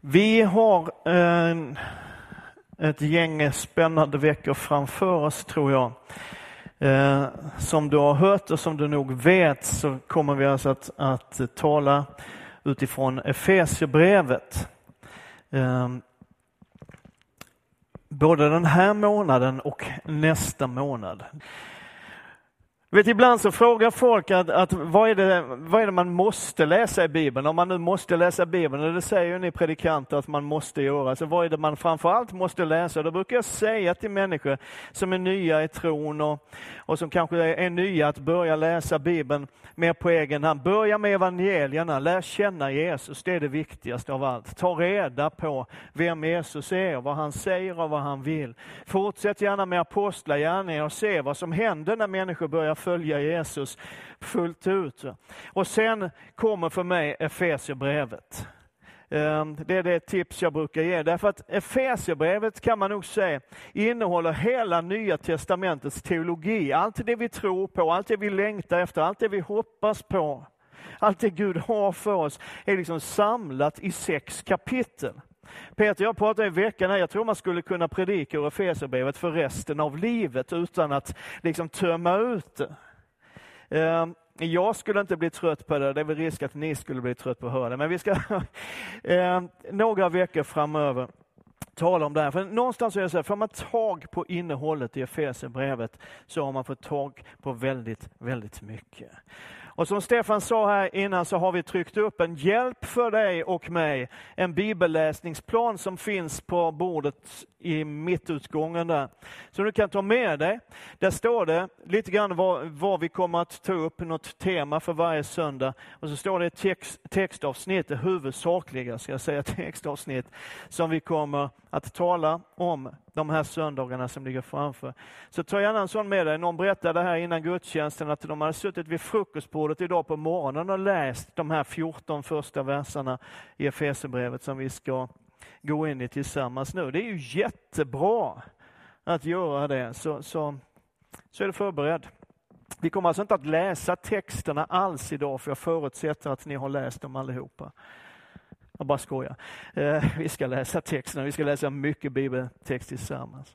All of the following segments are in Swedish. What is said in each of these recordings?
Vi har en, ett gäng spännande veckor framför oss tror jag. Eh, som du har hört och som du nog vet så kommer vi alltså att, att tala utifrån Efesierbrevet. Eh, både den här månaden och nästa månad. Vet, ibland så frågar folk att, att vad, är det, vad är det man måste läsa i Bibeln? Om man nu måste läsa Bibeln, och det säger ju ni predikanter att man måste göra, så vad är det man framförallt måste läsa? Då brukar jag säga till människor som är nya i tron och, och som kanske är nya att börja läsa Bibeln mer på egen hand. Börja med evangelierna, lär känna Jesus, det är det viktigaste av allt. Ta reda på vem Jesus är, vad han säger och vad han vill. Fortsätt gärna med apostlagärningar och se vad som händer när människor börjar följa Jesus fullt ut. Och sen kommer för mig Efesierbrevet. Ehm, det är det tips jag brukar ge. Därför att Efesierbrevet kan man nog säga innehåller hela Nya Testamentets teologi. Allt det vi tror på, allt det vi längtar efter, allt det vi hoppas på. Allt det Gud har för oss är liksom samlat i sex kapitel. Peter jag pratade i veckan, här, jag tror man skulle kunna predika ur Efesierbrevet för resten av livet utan att liksom tömma ut det. Ehm, jag skulle inte bli trött på det, det är väl risk att ni skulle bli trött på att höra det, men vi ska ehm, några veckor framöver tala om det här. För någonstans är det så här, får man tag på innehållet i Efesierbrevet så har man fått tag på väldigt, väldigt mycket. Och som Stefan sa här innan så har vi tryckt upp en hjälp för dig och mig, en bibelläsningsplan som finns på bordet i mittutgången där. Som du kan ta med dig. Där står det lite grann vad, vad vi kommer att ta upp, något tema för varje söndag. Och så står det text, textavsnitt, det huvudsakliga ska jag säga, textavsnitt som vi kommer att tala om de här söndagarna som ligger framför. Så ta gärna en sån med dig. Någon berättade här innan gudstjänsten att de hade suttit vid frukostbordet idag på morgonen och läst de här 14 första verserna i Efesierbrevet som vi ska gå in i tillsammans nu. Det är ju jättebra att göra det, så, så, så är du förberedd. Vi kommer alltså inte att läsa texterna alls idag, för jag förutsätter att ni har läst dem allihopa. Jag bara skojar. Eh, vi ska läsa texterna, vi ska läsa mycket bibeltext tillsammans.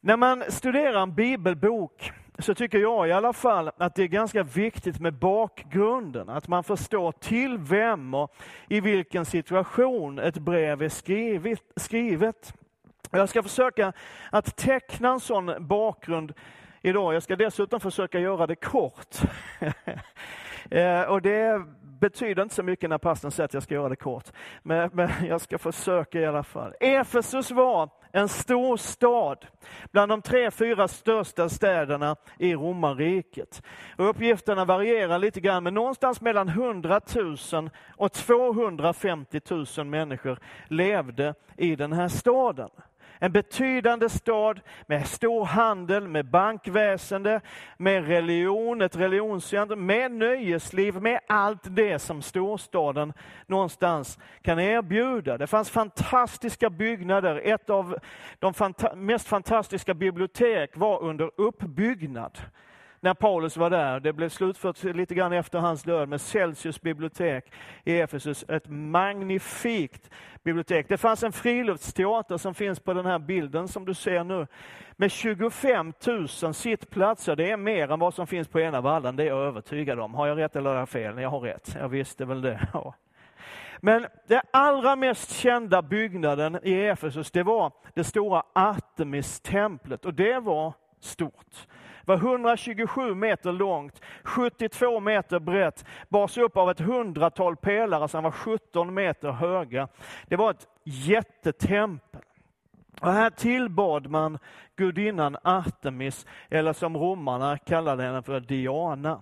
När man studerar en bibelbok så tycker jag i alla fall att det är ganska viktigt med bakgrunden, att man förstår till vem och i vilken situation ett brev är skrivet. skrivet. Jag ska försöka att teckna en sån bakgrund idag. Jag ska dessutom försöka göra det kort. Eh, och det betyder inte så mycket när pastorn säger att jag ska göra det kort. Men, men jag ska försöka i alla fall. Efesus var en stor stad, bland de tre, fyra största städerna i romarriket. Uppgifterna varierar lite grann, men någonstans mellan 100 000 och 250 000 människor levde i den här staden. En betydande stad med stor handel, med bankväsende, med religion, ett religionscentrum, med nöjesliv, med allt det som storstaden någonstans kan erbjuda. Det fanns fantastiska byggnader. Ett av de fanta mest fantastiska bibliotek var under uppbyggnad när Paulus var där. Det blev slutfört lite grann efter hans död med Celsius bibliotek i Efesus. Ett magnifikt bibliotek. Det fanns en friluftsteater som finns på den här bilden som du ser nu. Med 25 000 sittplatser. Det är mer än vad som finns på ena vallen, det är jag övertygad om. Har jag rätt eller har jag fel? Jag har rätt. Jag visste väl det. Ja. Men den allra mest kända byggnaden i Efesus, det var det stora Artemis-templet och det var stort var 127 meter långt, 72 meter brett, bars upp av ett hundratal pelare som var 17 meter höga. Det var ett jättetempel. Och här tillbad man gudinnan Artemis, eller som romarna kallade henne för Diana.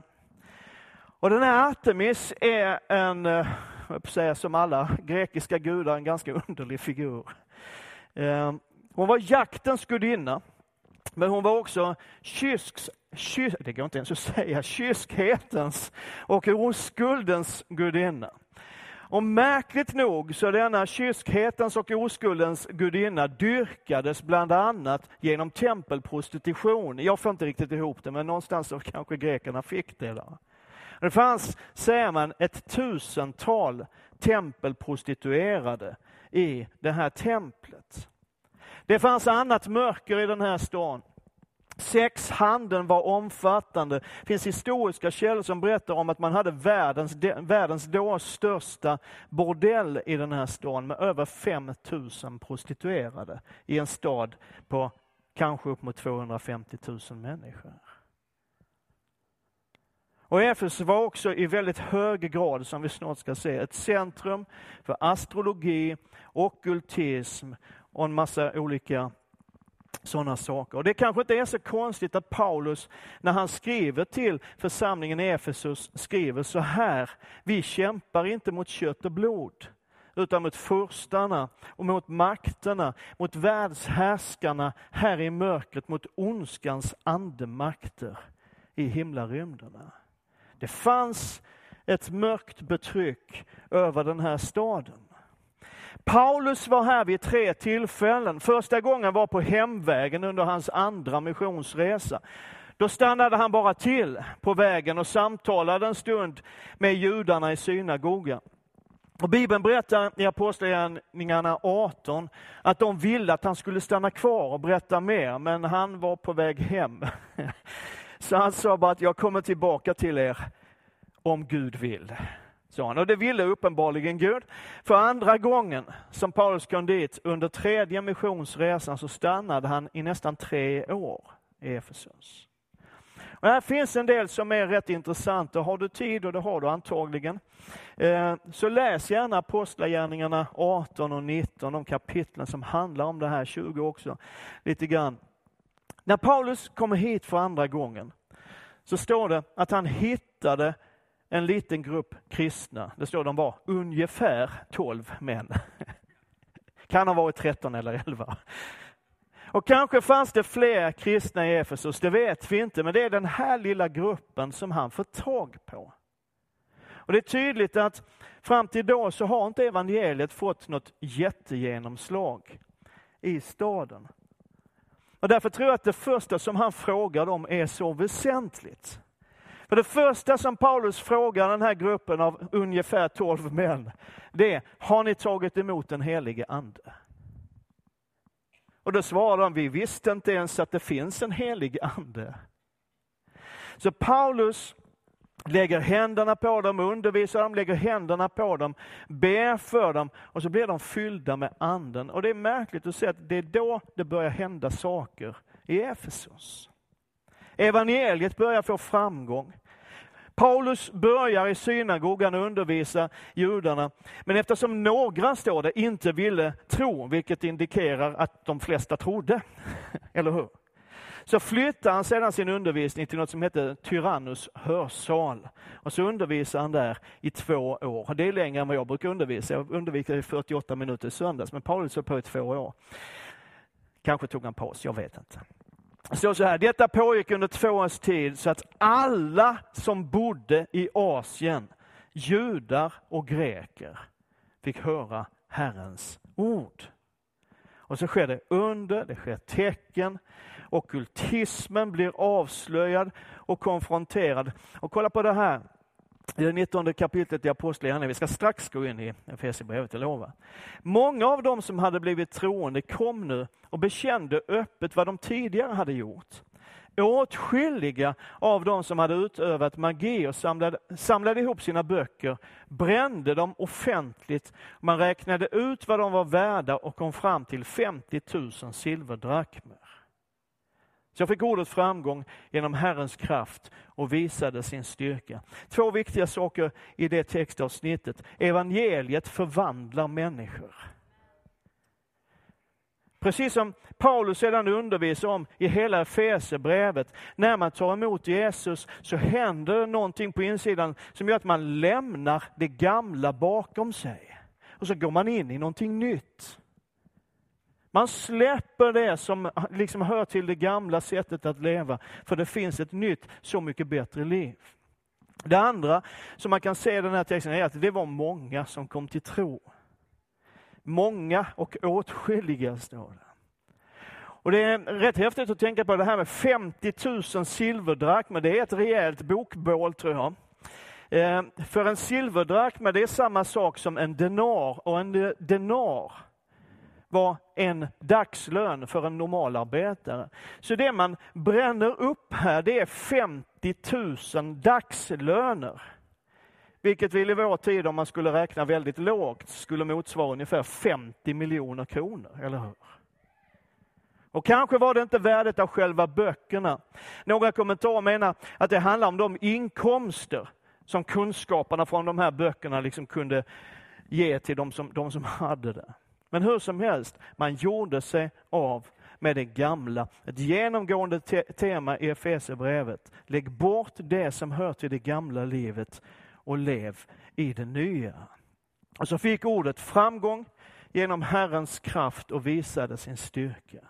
Och den här Artemis är en, eh, säga, som alla grekiska gudar, en ganska underlig figur. Eh, hon var jaktens gudinna. Men hon var också kysks, kys, det går inte ens att säga, kyskhetens och oskuldens gudinna. Och märkligt nog så denna kyskhetens och oskuldens gudinna dyrkades bland annat genom tempelprostitution. Jag får inte riktigt ihop det, men någonstans så kanske grekerna fick det. Där. Det fanns, säger man, ett tusental tempelprostituerade i det här templet. Det fanns annat mörker i den här stan. Sexhandeln var omfattande. Det finns historiska källor som berättar om att man hade världens, världens då största bordell i den här stan med över 5000 prostituerade i en stad på kanske upp mot 250 000 människor. Och Efesus var också i väldigt hög grad, som vi snart ska se, ett centrum för astrologi, ockultism och en massa olika sådana saker. Och Det kanske inte är så konstigt att Paulus, när han skriver till församlingen i Efesus, skriver så här. Vi kämpar inte mot kött och blod, utan mot furstarna och mot makterna, mot världshärskarna här i mörkret, mot ondskans andemakter i himlarymderna. Det fanns ett mörkt betryck över den här staden. Paulus var här vid tre tillfällen. Första gången var på hemvägen under hans andra missionsresa. Då stannade han bara till på vägen och samtalade en stund med judarna i synagogan. Och Bibeln berättar i Apostlagärningarna 18 att de ville att han skulle stanna kvar och berätta mer, men han var på väg hem. Så han sa bara att jag kommer tillbaka till er om Gud vill sa han. Och det ville uppenbarligen Gud. För andra gången som Paulus kom dit, under tredje missionsresan, så stannade han i nästan tre år i Efesus. Och här finns en del som är rätt intressanta. Har du tid, och det har du antagligen, eh, så läs gärna Apostlagärningarna 18 och 19, de kapitlen som handlar om det här, 20 också, lite grann. När Paulus kommer hit för andra gången, så står det att han hittade en liten grupp kristna. Det står de var ungefär 12 män. Kan ha varit 13 eller 11. Och kanske fanns det fler kristna i Efesus, det vet vi inte, men det är den här lilla gruppen som han får tag på. Och Det är tydligt att fram till då så har inte evangeliet fått något jättegenomslag i staden. Och Därför tror jag att det första som han frågar dem är så väsentligt. För det första som Paulus frågar den här gruppen av ungefär 12 män, det är, har ni tagit emot den helige ande? Och då svarar de, vi visste inte ens att det finns en helig ande. Så Paulus lägger händerna på dem, undervisar dem, lägger händerna på dem, ber för dem och så blir de fyllda med anden. Och det är märkligt att se att det är då det börjar hända saker i Efesos. Evangeliet börjar få framgång. Paulus börjar i synagogan undervisa judarna, men eftersom några, står det, inte ville tro, vilket indikerar att de flesta trodde, eller hur? Så flyttar han sedan sin undervisning till något som heter Tyrannus hörsal. Och så undervisar han där i två år. Det är längre än vad jag brukar undervisa. Jag undervisar i 48 minuter i söndags, men Paulus höll på i två år. Kanske tog han paus, jag vet inte. Det står så här, detta pågick under två års tid så att alla som bodde i Asien, judar och greker, fick höra Herrens ord. Och så sker det under, det sker tecken, okultismen blir avslöjad och konfronterad. Och kolla på det här, i det 19 kapitlet i Apostlagärningarna, vi ska strax gå in i Efesierbrevet, jag lovar. Många av dem som hade blivit troende kom nu och bekände öppet vad de tidigare hade gjort. Åtskilliga av dem som hade utövat magi och samlade, samlade ihop sina böcker brände dem offentligt. Man räknade ut vad de var värda och kom fram till 50 000 silverdrakmer. Så jag fick ordet framgång genom Herrens kraft och visade sin styrka. Två viktiga saker i det textavsnittet. Evangeliet förvandlar människor. Precis som Paulus sedan undervisar om i hela Efesierbrevet. När man tar emot Jesus så händer någonting på insidan som gör att man lämnar det gamla bakom sig. Och så går man in i någonting nytt. Man släpper det som liksom hör till det gamla sättet att leva, för det finns ett nytt, så mycket bättre liv. Det andra som man kan se i den här texten är att det var många som kom till tro. Många och åtskilliga, står det. Och det är rätt häftigt att tänka på det här med 50 000 silverdrakmer. Det är ett rejält bokbål, tror jag. Eh, för en silverdrakma, det är samma sak som en denar och en denar var en dagslön för en normalarbetare. Så det man bränner upp här, det är 50 000 dagslöner. Vilket vill i vår tid, om man skulle räkna väldigt lågt, skulle motsvara ungefär 50 miljoner kronor, eller hur? Och kanske var det inte värdet av själva böckerna. Några kommentarer menar att det handlar om de inkomster som kunskaperna från de här böckerna liksom kunde ge till de som, de som hade det. Men hur som helst, man gjorde sig av med det gamla. Ett genomgående te tema i Efesierbrevet. Lägg bort det som hör till det gamla livet och lev i det nya. Och så fick ordet framgång genom Herrens kraft och visade sin styrka.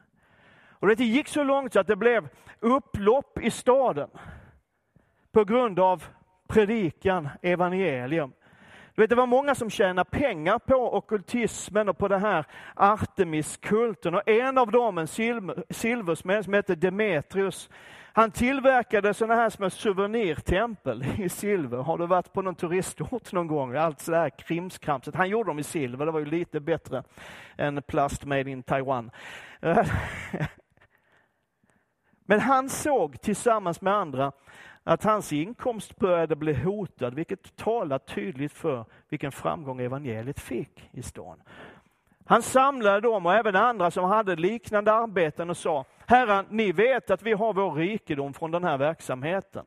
Och det gick så långt så att det blev upplopp i staden på grund av predikan, evangelium. Du vet, det var många som tjänade pengar på okultismen och på den här Artemiskulten. Och en av dem, en silversmed som hette Demetrius, han tillverkade sådana här små souvenirtempel i silver. Har du varit på någon turistort någon gång? Allt sådär krimskramset. Han gjorde dem i silver, det var ju lite bättre än plast made in Taiwan. Men han såg tillsammans med andra att hans inkomst började bli hotad, vilket talar tydligt för vilken framgång evangeliet fick i stan. Han samlade dem och även andra som hade liknande arbeten och sa, ”Herre, ni vet att vi har vår rikedom från den här verksamheten.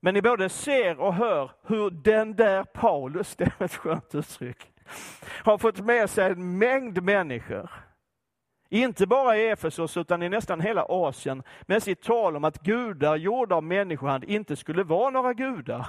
Men ni både ser och hör hur den där Paulus, det är ett skönt uttryck, har fått med sig en mängd människor inte bara i Efesos utan i nästan hela Asien med sitt tal om att gudar gjorda av människohand inte skulle vara några gudar.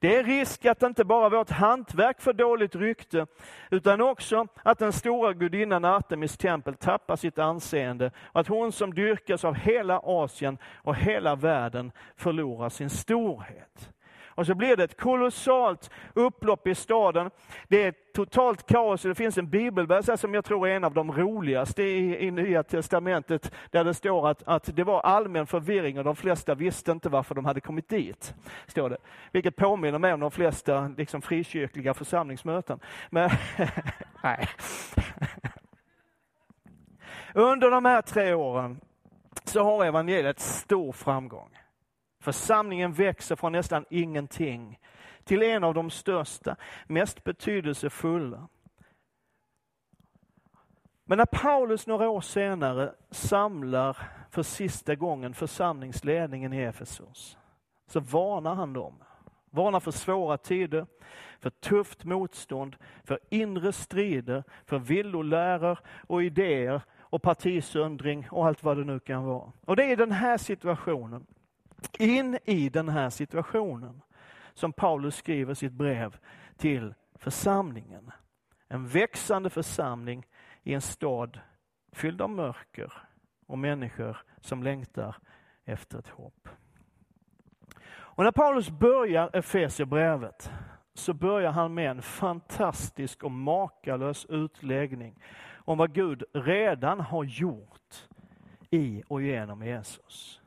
Det är risk att inte bara vårt hantverk får dåligt rykte, utan också att den stora gudinnan Artemis tempel tappar sitt anseende och att hon som dyrkas av hela Asien och hela världen förlorar sin storhet. Och så blir det ett kolossalt upplopp i staden. Det är totalt kaos. Det finns en bibelvers som jag tror är en av de roligaste i, i Nya Testamentet, där det står att, att det var allmän förvirring och de flesta visste inte varför de hade kommit dit. Står det. Vilket påminner mig om de flesta liksom, frikyrkliga församlingsmöten. Men, nej. Under de här tre åren så har evangeliet stor framgång. Församlingen växer från nästan ingenting till en av de största, mest betydelsefulla. Men när Paulus några år senare samlar för sista gången församlingsledningen i Efesos, så varnar han dem. Varnar för svåra tider, för tufft motstånd, för inre strider, för villoläror och idéer och partisöndring och allt vad det nu kan vara. Och det är den här situationen in i den här situationen som Paulus skriver sitt brev till församlingen. En växande församling i en stad fylld av mörker och människor som längtar efter ett hopp. Och när Paulus börjar Efesierbrevet så börjar han med en fantastisk och makalös utläggning om vad Gud redan har gjort i och genom Jesus.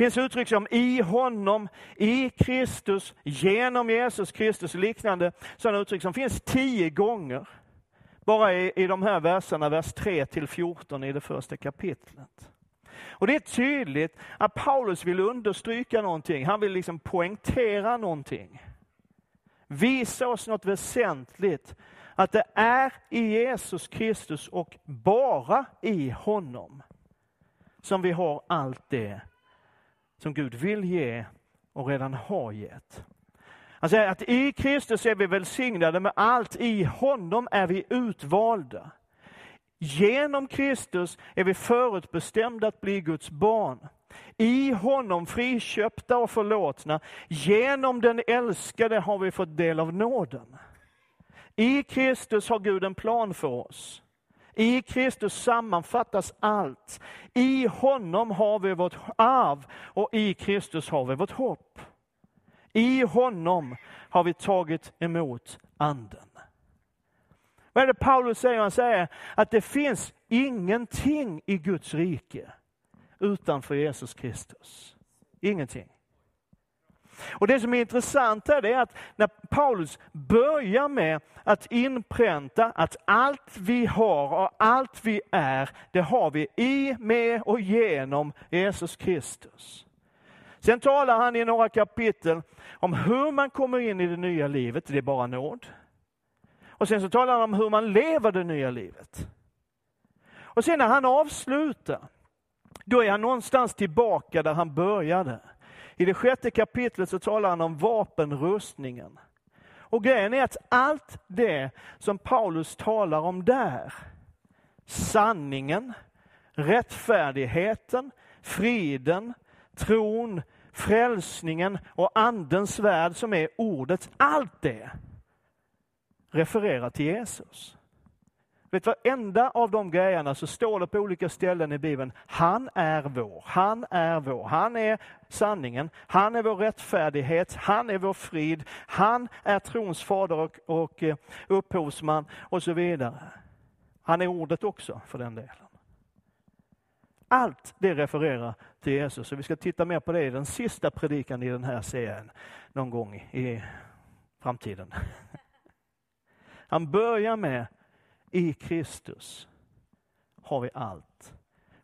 Det finns uttryck som i honom, i Kristus, genom Jesus Kristus och liknande sådana uttryck som finns tio gånger. Bara i, i de här verserna, vers 3 till 14 i det första kapitlet. Och Det är tydligt att Paulus vill understryka någonting. Han vill liksom poängtera någonting. Visa oss något väsentligt. Att det är i Jesus Kristus och bara i honom som vi har allt det som Gud vill ge och redan har gett. Han säger att i Kristus är vi välsignade med allt, i honom är vi utvalda. Genom Kristus är vi förutbestämda att bli Guds barn. I honom friköpta och förlåtna. Genom den älskade har vi fått del av nåden. I Kristus har Gud en plan för oss. I Kristus sammanfattas allt. I honom har vi vårt arv och i Kristus har vi vårt hopp. I honom har vi tagit emot anden. Vad är det Paulus säger? Han säger att det finns ingenting i Guds rike utanför Jesus Kristus. Ingenting. Och Det som är intressant är, det är att när Paulus börjar med att inpränta att allt vi har och allt vi är, det har vi i, med och genom Jesus Kristus. Sen talar han i några kapitel om hur man kommer in i det nya livet, det är bara nåd. Och sen så talar han om hur man lever det nya livet. Och sen när han avslutar, då är han någonstans tillbaka där han började. I det sjätte kapitlet så talar han om vapenrustningen. Och grejen är att allt det som Paulus talar om där, sanningen, rättfärdigheten, friden, tron, frälsningen och andens värld som är ordet, allt det refererar till Jesus. Vet varenda av de grejerna så står det på olika ställen i Bibeln, han är vår, han är vår, han är sanningen, han är vår rättfärdighet, han är vår frid, han är trons fader och, och eh, upphovsman och så vidare. Han är ordet också för den delen. Allt det refererar till Jesus och vi ska titta mer på det i den sista predikan i den här serien någon gång i framtiden. Han börjar med i Kristus har vi allt.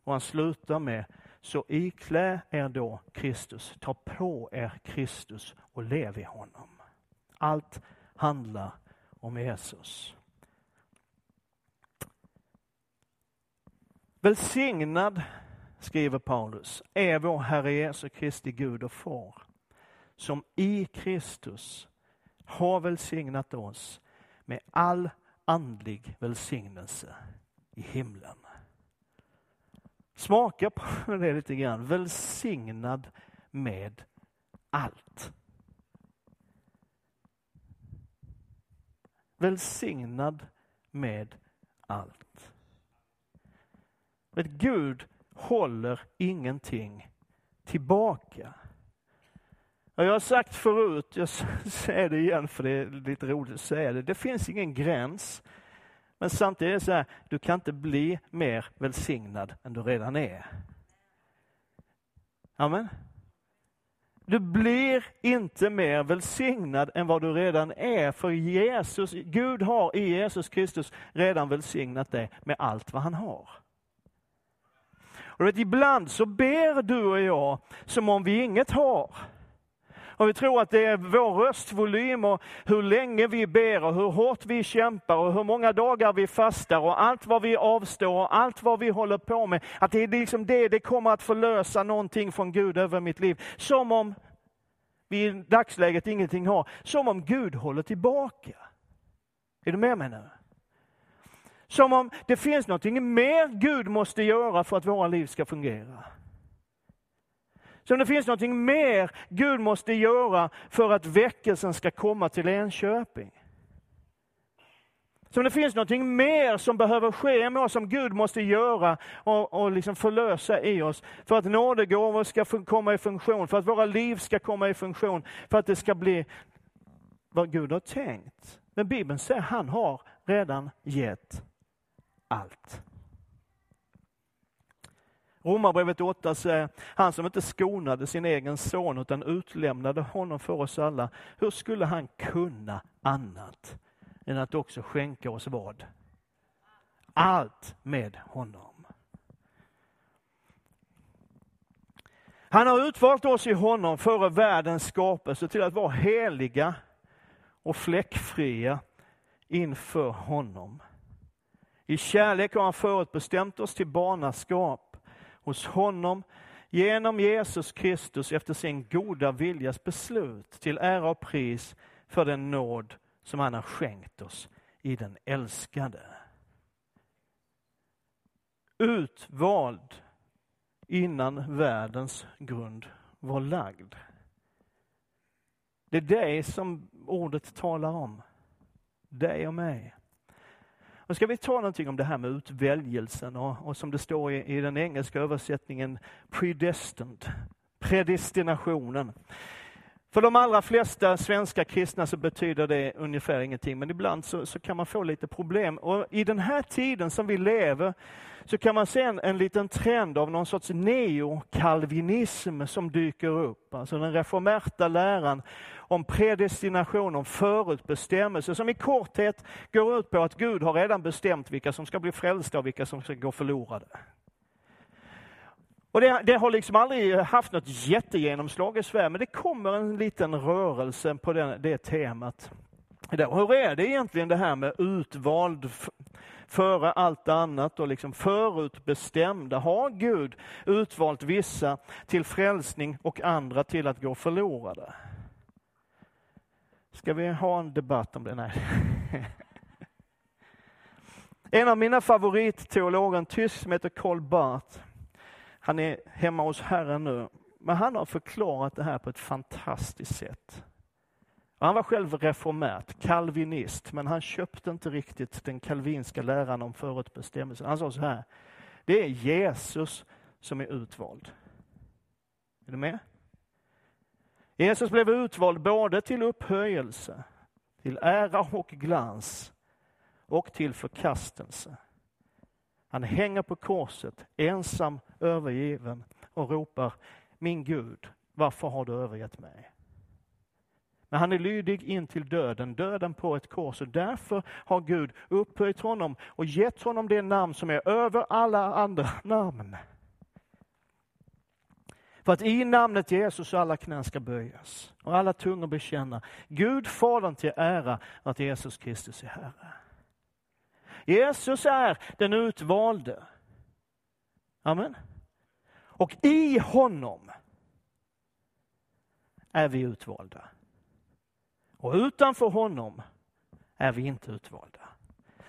Och han slutar med, så iklä er då Kristus, ta på er Kristus och lev i honom. Allt handlar om Jesus. Välsignad, skriver Paulus, är vår Herre Jesu Kristi Gud och Far, som i Kristus har välsignat oss med all andlig välsignelse i himlen. Smaka på det lite grann. Välsignad med allt. Välsignad med allt. Men Gud håller ingenting tillbaka. Jag har sagt förut, jag säger det igen för det är lite roligt att säga det. Det finns ingen gräns. Men samtidigt är det så här, du kan inte bli mer välsignad än du redan är. Amen. Du blir inte mer välsignad än vad du redan är, för Jesus, Gud har i Jesus Kristus redan välsignat dig med allt vad han har. Och vet, ibland så ber du och jag som om vi inget har. Om vi tror att det är vår röstvolym och hur länge vi ber och hur hårt vi kämpar och hur många dagar vi fastar och allt vad vi avstår och allt vad vi håller på med. Att det är liksom det, det kommer att förlösa någonting från Gud över mitt liv. Som om vi i dagsläget ingenting har. Som om Gud håller tillbaka. Är du med mig nu? Som om det finns någonting mer Gud måste göra för att våra liv ska fungera. Som det finns någonting mer Gud måste göra för att väckelsen ska komma till Enköping. Som det finns någonting mer som behöver ske med oss, som Gud måste göra och, och liksom förlösa i oss. För att nådegåvor ska komma i funktion, för att våra liv ska komma i funktion, för att det ska bli vad Gud har tänkt. Men Bibeln säger att han har redan gett allt. Romarbrevet 8 säger, han som inte skonade sin egen son utan utlämnade honom för oss alla, hur skulle han kunna annat än att också skänka oss vad? Allt med honom. Han har utvalt oss i honom före världens skapelse till att vara heliga och fläckfria inför honom. I kärlek har han förutbestämt oss till barnaskap hos honom genom Jesus Kristus efter sin goda viljas beslut till ära och pris för den nåd som han har skänkt oss i den älskade. Utvald innan världens grund var lagd. Det är dig som ordet talar om. Dig och mig. Nu ska vi ta någonting om det här med utväljelsen och, och som det står i, i, den engelska översättningen predestined, predestinationen. För de allra flesta svenska kristna så betyder det ungefär ingenting, men ibland så, så kan man få lite problem. Och I den här tiden som vi lever så kan man se en, en liten trend av någon sorts neokalvinism som dyker upp. Alltså den reformerta läran om predestination, om förutbestämmelse, som i korthet går ut på att Gud har redan bestämt vilka som ska bli frälsta och vilka som ska gå förlorade. Och det, det, har liksom aldrig haft något jättegenomslag i Sverige, men det kommer en liten rörelse på den, det temat. Hur är det egentligen det här med utvald före allt annat och liksom förutbestämda? Har Gud utvalt vissa till frälsning och andra till att gå förlorade? Ska vi ha en debatt om det? Nej. En av mina favoritteologer, en tysk som heter Karl Barth, han är hemma hos Herren nu, men han har förklarat det här på ett fantastiskt sätt. Han var själv reformärt, kalvinist, men han köpte inte riktigt den kalvinska läran om förutbestämmelse. Han sa så här, det är Jesus som är utvald. Är du med? Jesus blev utvald både till upphöjelse, till ära och glans och till förkastelse. Han hänger på korset, ensam, övergiven och ropar Min Gud, varför har du övergett mig? Men han är lydig in till döden, döden på ett kors och därför har Gud upphöjt honom och gett honom det namn som är över alla andra namn. För att i namnet Jesus alla knän ska böjas och alla tungor bekänna Gud Fadern till ära att Jesus Kristus är Herre. Jesus är den utvalde. Amen. Och i honom är vi utvalda. Och utanför honom är vi inte utvalda.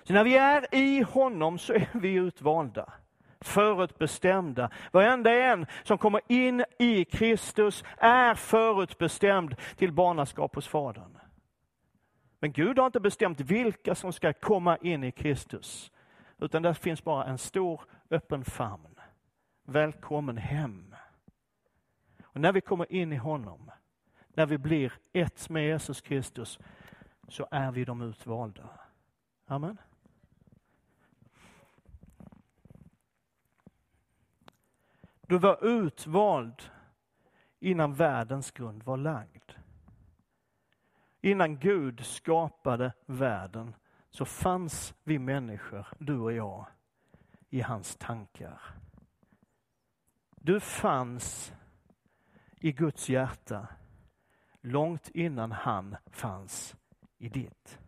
Så när vi är i honom så är vi utvalda förutbestämda. Varenda en som kommer in i Kristus är förutbestämd till barnaskap hos Fadern. Men Gud har inte bestämt vilka som ska komma in i Kristus, utan det finns bara en stor öppen famn. Välkommen hem. Och när vi kommer in i honom, när vi blir ett med Jesus Kristus, så är vi de utvalda. Amen. Du var utvald innan världens grund var lagd. Innan Gud skapade världen så fanns vi människor, du och jag, i hans tankar. Du fanns i Guds hjärta långt innan han fanns i ditt.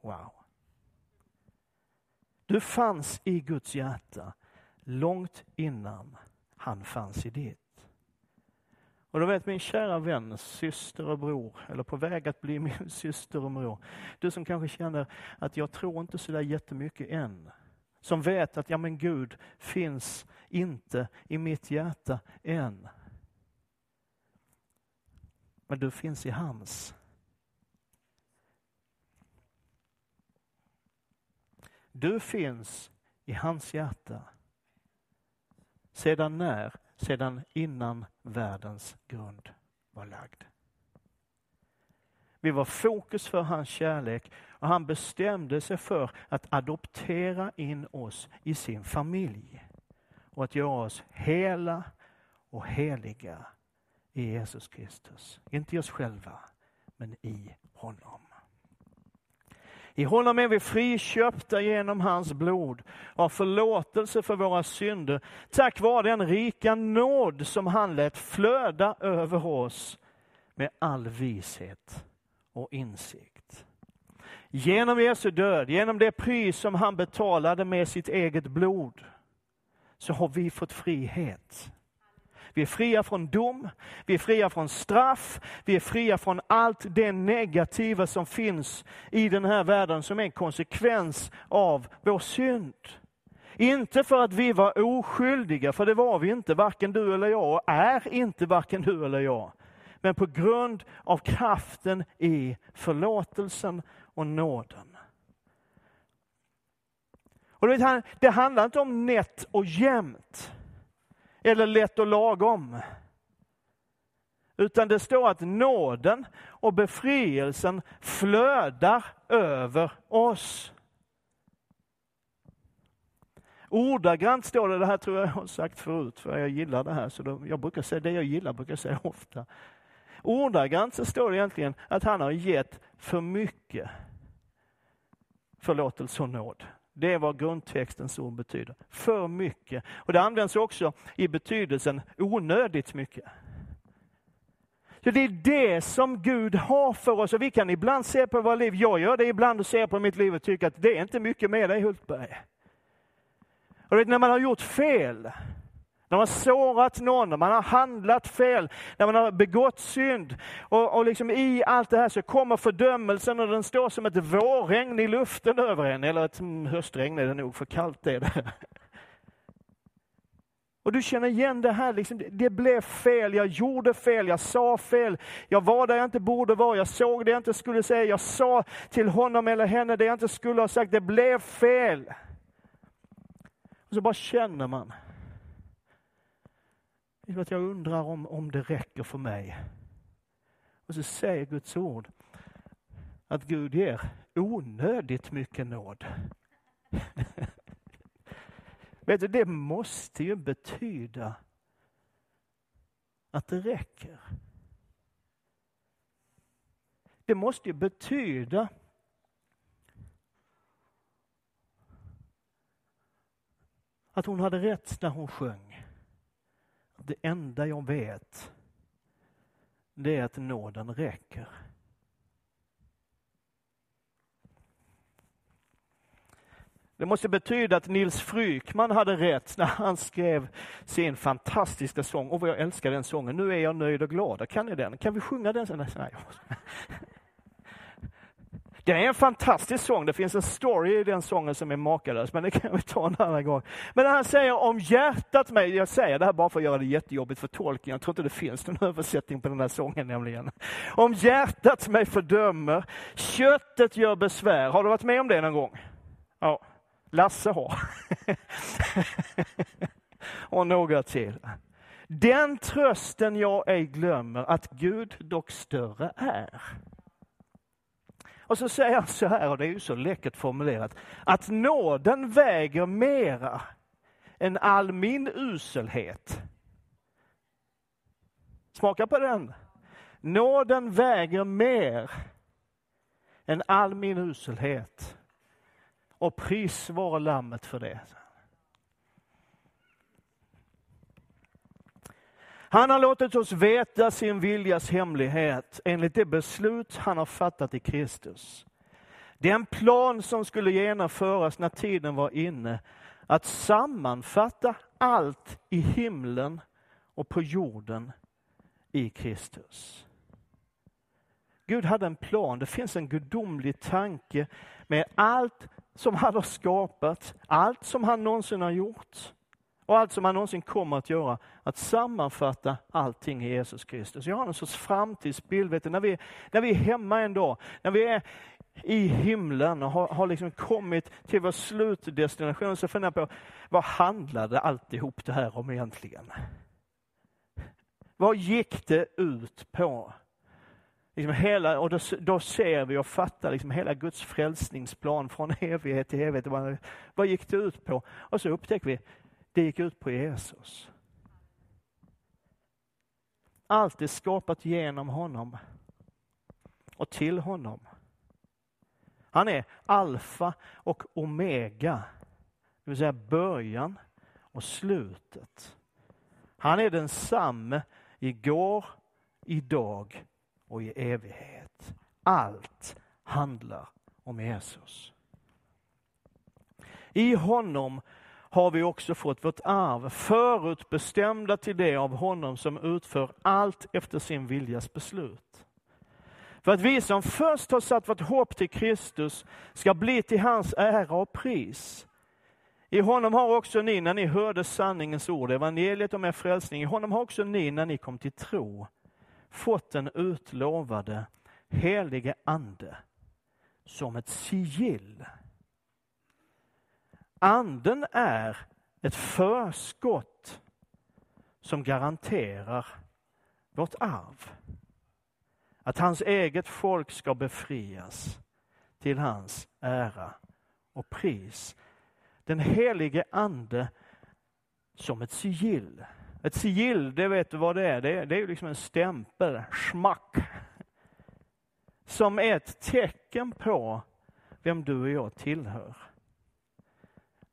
Wow. Du fanns i Guds hjärta långt innan han fanns i ditt. Och då vet min kära vän, syster och bror, eller på väg att bli min syster och bror. Du som kanske känner att jag tror inte så där jättemycket än. Som vet att ja men Gud finns inte i mitt hjärta än. Men du finns i hans. Du finns i hans hjärta. Sedan när? Sedan innan världens grund var lagd. Vi var fokus för hans kärlek och han bestämde sig för att adoptera in oss i sin familj och att göra oss hela och heliga i Jesus Kristus. Inte i oss själva, men i honom. I honom är vi friköpta genom hans blod och förlåtelse för våra synder tack vare den rika nåd som han lät flöda över oss med all vishet och insikt. Genom Jesu död, genom det pris som han betalade med sitt eget blod, så har vi fått frihet. Vi är fria från dom, vi är fria från straff, vi är fria från allt det negativa som finns i den här världen som är en konsekvens av vår synd. Inte för att vi var oskyldiga, för det var vi inte, varken du eller jag, och är inte varken du eller jag. Men på grund av kraften i förlåtelsen och nåden. Och det handlar inte om nätt och jämnt eller lätt och lagom. Utan det står att nåden och befrielsen flödar över oss. Ordagrant står det, det här tror jag jag har sagt förut, för jag gillar det här, så då, jag brukar säga det jag gillar, brukar jag säga ofta. Ordagrant så står det egentligen att han har gett för mycket förlåtelse och nåd. Det är vad grundtextens ord betyder. För mycket. Och det används också i betydelsen onödigt mycket. Så Det är det som Gud har för oss. Och vi kan ibland se på våra liv, jag gör det ibland och ser på mitt liv och tycker att det är inte mycket med dig Hultberg. Och vet, när man har gjort fel, när man har sårat någon, när man har handlat fel, när man har begått synd. Och, och liksom I allt det här så kommer fördömelsen och den står som ett vårregn i luften över en. Eller ett mm, höstregn är det nog, för kallt är det. Och du känner igen det här, liksom, det blev fel, jag gjorde fel, jag sa fel, jag var där jag inte borde vara, jag såg det jag inte skulle säga, jag sa till honom eller henne det jag inte skulle ha sagt, det blev fel. Och så bara känner man. Att jag undrar om, om det räcker för mig. Och så säger Guds ord att Gud ger onödigt mycket nåd. Vet du, det måste ju betyda att det räcker. Det måste ju betyda att hon hade rätt när hon sjöng. Det enda jag vet, det är att nåden räcker. Det måste betyda att Nils Frykman hade rätt när han skrev sin fantastiska sång. Och vad jag älskar den sången. Nu är jag nöjd och glad. Kan ni den? Kan vi sjunga den? Nej. Det är en fantastisk sång. Det finns en story i den sången som är makalös, men det kan vi ta en annan gång. Men han säger om hjärtat mig, jag säger det här bara för att göra det jättejobbigt för tolken. Jag tror inte det finns någon översättning på den här sången nämligen. Om hjärtat mig fördömer, köttet gör besvär. Har du varit med om det någon gång? Ja. Lasse har. och några till. Den trösten jag ej glömmer att Gud dock större är. Och så säger han så här, och det är ju så läckert formulerat, att nåden väger mera än all min uselhet. Smaka på den. Nåden väger mer än all min uselhet och pris vare lammet för det. Han har låtit oss veta sin viljas hemlighet enligt det beslut han har fattat i Kristus. Den plan som skulle genomföras när tiden var inne att sammanfatta allt i himlen och på jorden i Kristus. Gud hade en plan, det finns en gudomlig tanke med allt som han har skapat, allt som han någonsin har gjort och allt som han någonsin kommer att göra, att sammanfatta allting i Jesus Kristus. Jag har en sorts framtidsbild, vet du, när, vi, när vi är hemma en dag, när vi är i himlen och har, har liksom kommit till vår slutdestination, så funderar jag på, vad handlade alltihop det här om egentligen? Vad gick det ut på? Liksom hela, och då, då, ser vi och fattar liksom hela Guds frälsningsplan från evighet till evighet. Vad, vad gick det ut på? Och så upptäcker vi, det gick ut på Jesus. Allt är skapat genom honom och till honom. Han är alfa och omega, det vill säga början och slutet. Han är densamme igår, idag och i evighet. Allt handlar om Jesus. I honom har vi också fått vårt arv, förutbestämda till det av honom som utför allt efter sin viljas beslut. För att vi som först har satt vårt hopp till Kristus ska bli till hans ära och pris. I honom har också ni, när ni hörde sanningens ord, evangeliet om er frälsning, i honom har också ni, när ni kom till tro, fått den utlovade helige ande som ett sigill. Anden är ett förskott som garanterar vårt arv. Att hans eget folk ska befrias till hans ära och pris. Den helige ande som ett sigill. Ett sigill, det vet du vad det är? Det är, det är liksom en stämpel, schmack. Som är ett tecken på vem du och jag tillhör.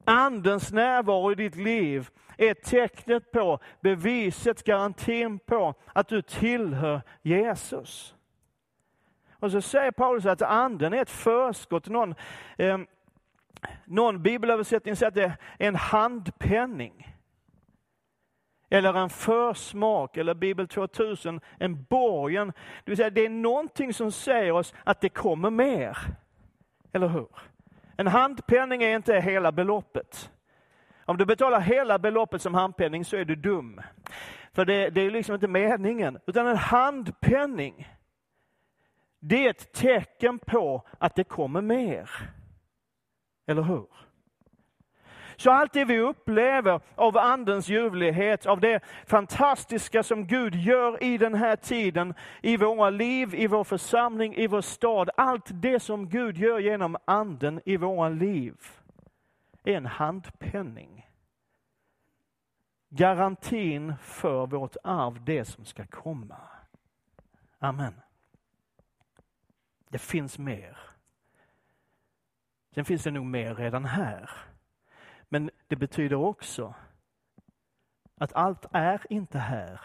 Andens närvaro i ditt liv är tecknet på, beviset, garantin på att du tillhör Jesus. Och så säger Paulus att anden är ett förskott. Någon, eh, någon bibelöversättning säger att det är en handpenning. Eller en försmak, eller Bibel 2000, en borgen. Det vill säga, det är någonting som säger oss att det kommer mer. Eller hur? En handpenning är inte hela beloppet. Om du betalar hela beloppet som handpenning så är du dum. För det, det är liksom inte meningen. Utan en handpenning, det är ett tecken på att det kommer mer. Eller hur? Så allt det vi upplever av Andens ljuvlighet, av det fantastiska som Gud gör i den här tiden, i våra liv, i vår församling, i vår stad. Allt det som Gud gör genom Anden i våra liv är en handpenning. Garantin för vårt arv, det som ska komma. Amen. Det finns mer. Sen finns det nog mer redan här. Det betyder också att allt är inte här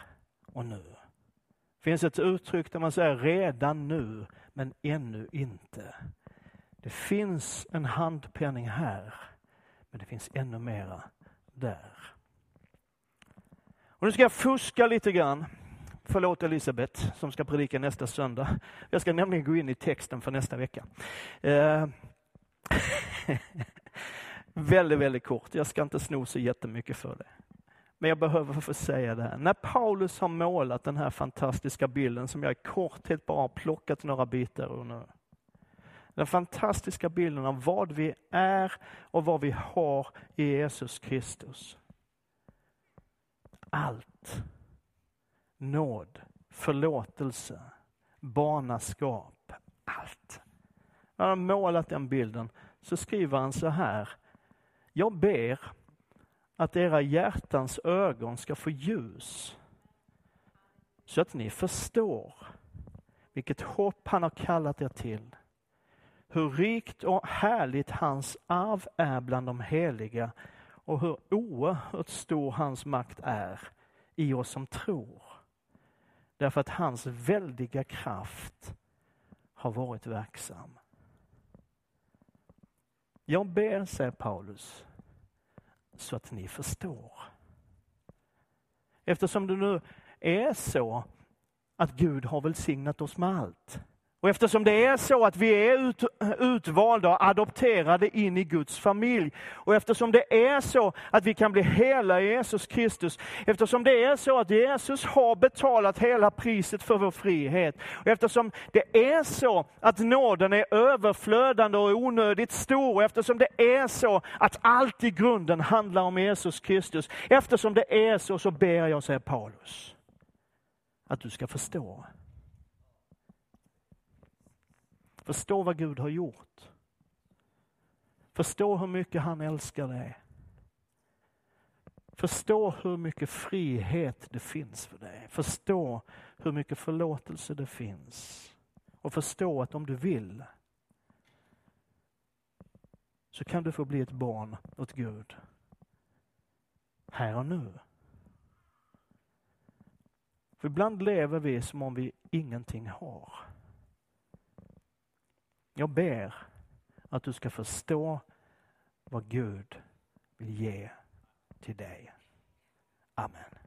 och nu. Det finns ett uttryck där man säger redan nu, men ännu inte. Det finns en handpenning här, men det finns ännu mera där. Och nu ska jag fuska lite grann. Förlåt Elisabeth som ska predika nästa söndag. Jag ska nämligen gå in i texten för nästa vecka. Eh. Väldigt, väldigt kort. Jag ska inte sno så jättemycket för det. Men jag behöver få säga det här. När Paulus har målat den här fantastiska bilden som jag i korthet bara har plockat några bitar ur nu. Den fantastiska bilden av vad vi är och vad vi har i Jesus Kristus. Allt. Nåd, förlåtelse, barnaskap, allt. När han har målat den bilden så skriver han så här jag ber att era hjärtans ögon ska få ljus så att ni förstår vilket hopp han har kallat er till. Hur rikt och härligt hans arv är bland de heliga och hur oerhört stor hans makt är i oss som tror. Därför att hans väldiga kraft har varit verksam. Jag ber, säger Paulus, så att ni förstår. Eftersom det nu är så att Gud har välsignat oss med allt. Och eftersom det är så att vi är ut, utvalda och adopterade in i Guds familj, och eftersom det är så att vi kan bli hela i Jesus Kristus, eftersom det är så att Jesus har betalat hela priset för vår frihet, och eftersom det är så att nåden är överflödande och onödigt stor, och eftersom det är så att allt i grunden handlar om Jesus Kristus, eftersom det är så, så ber jag, säger Paulus, att du ska förstå Förstå vad Gud har gjort. Förstå hur mycket han älskar dig. Förstå hur mycket frihet det finns för dig. Förstå hur mycket förlåtelse det finns. Och förstå att om du vill så kan du få bli ett barn åt Gud. Här och nu. För ibland lever vi som om vi ingenting har. Jag ber att du ska förstå vad Gud vill ge till dig. Amen.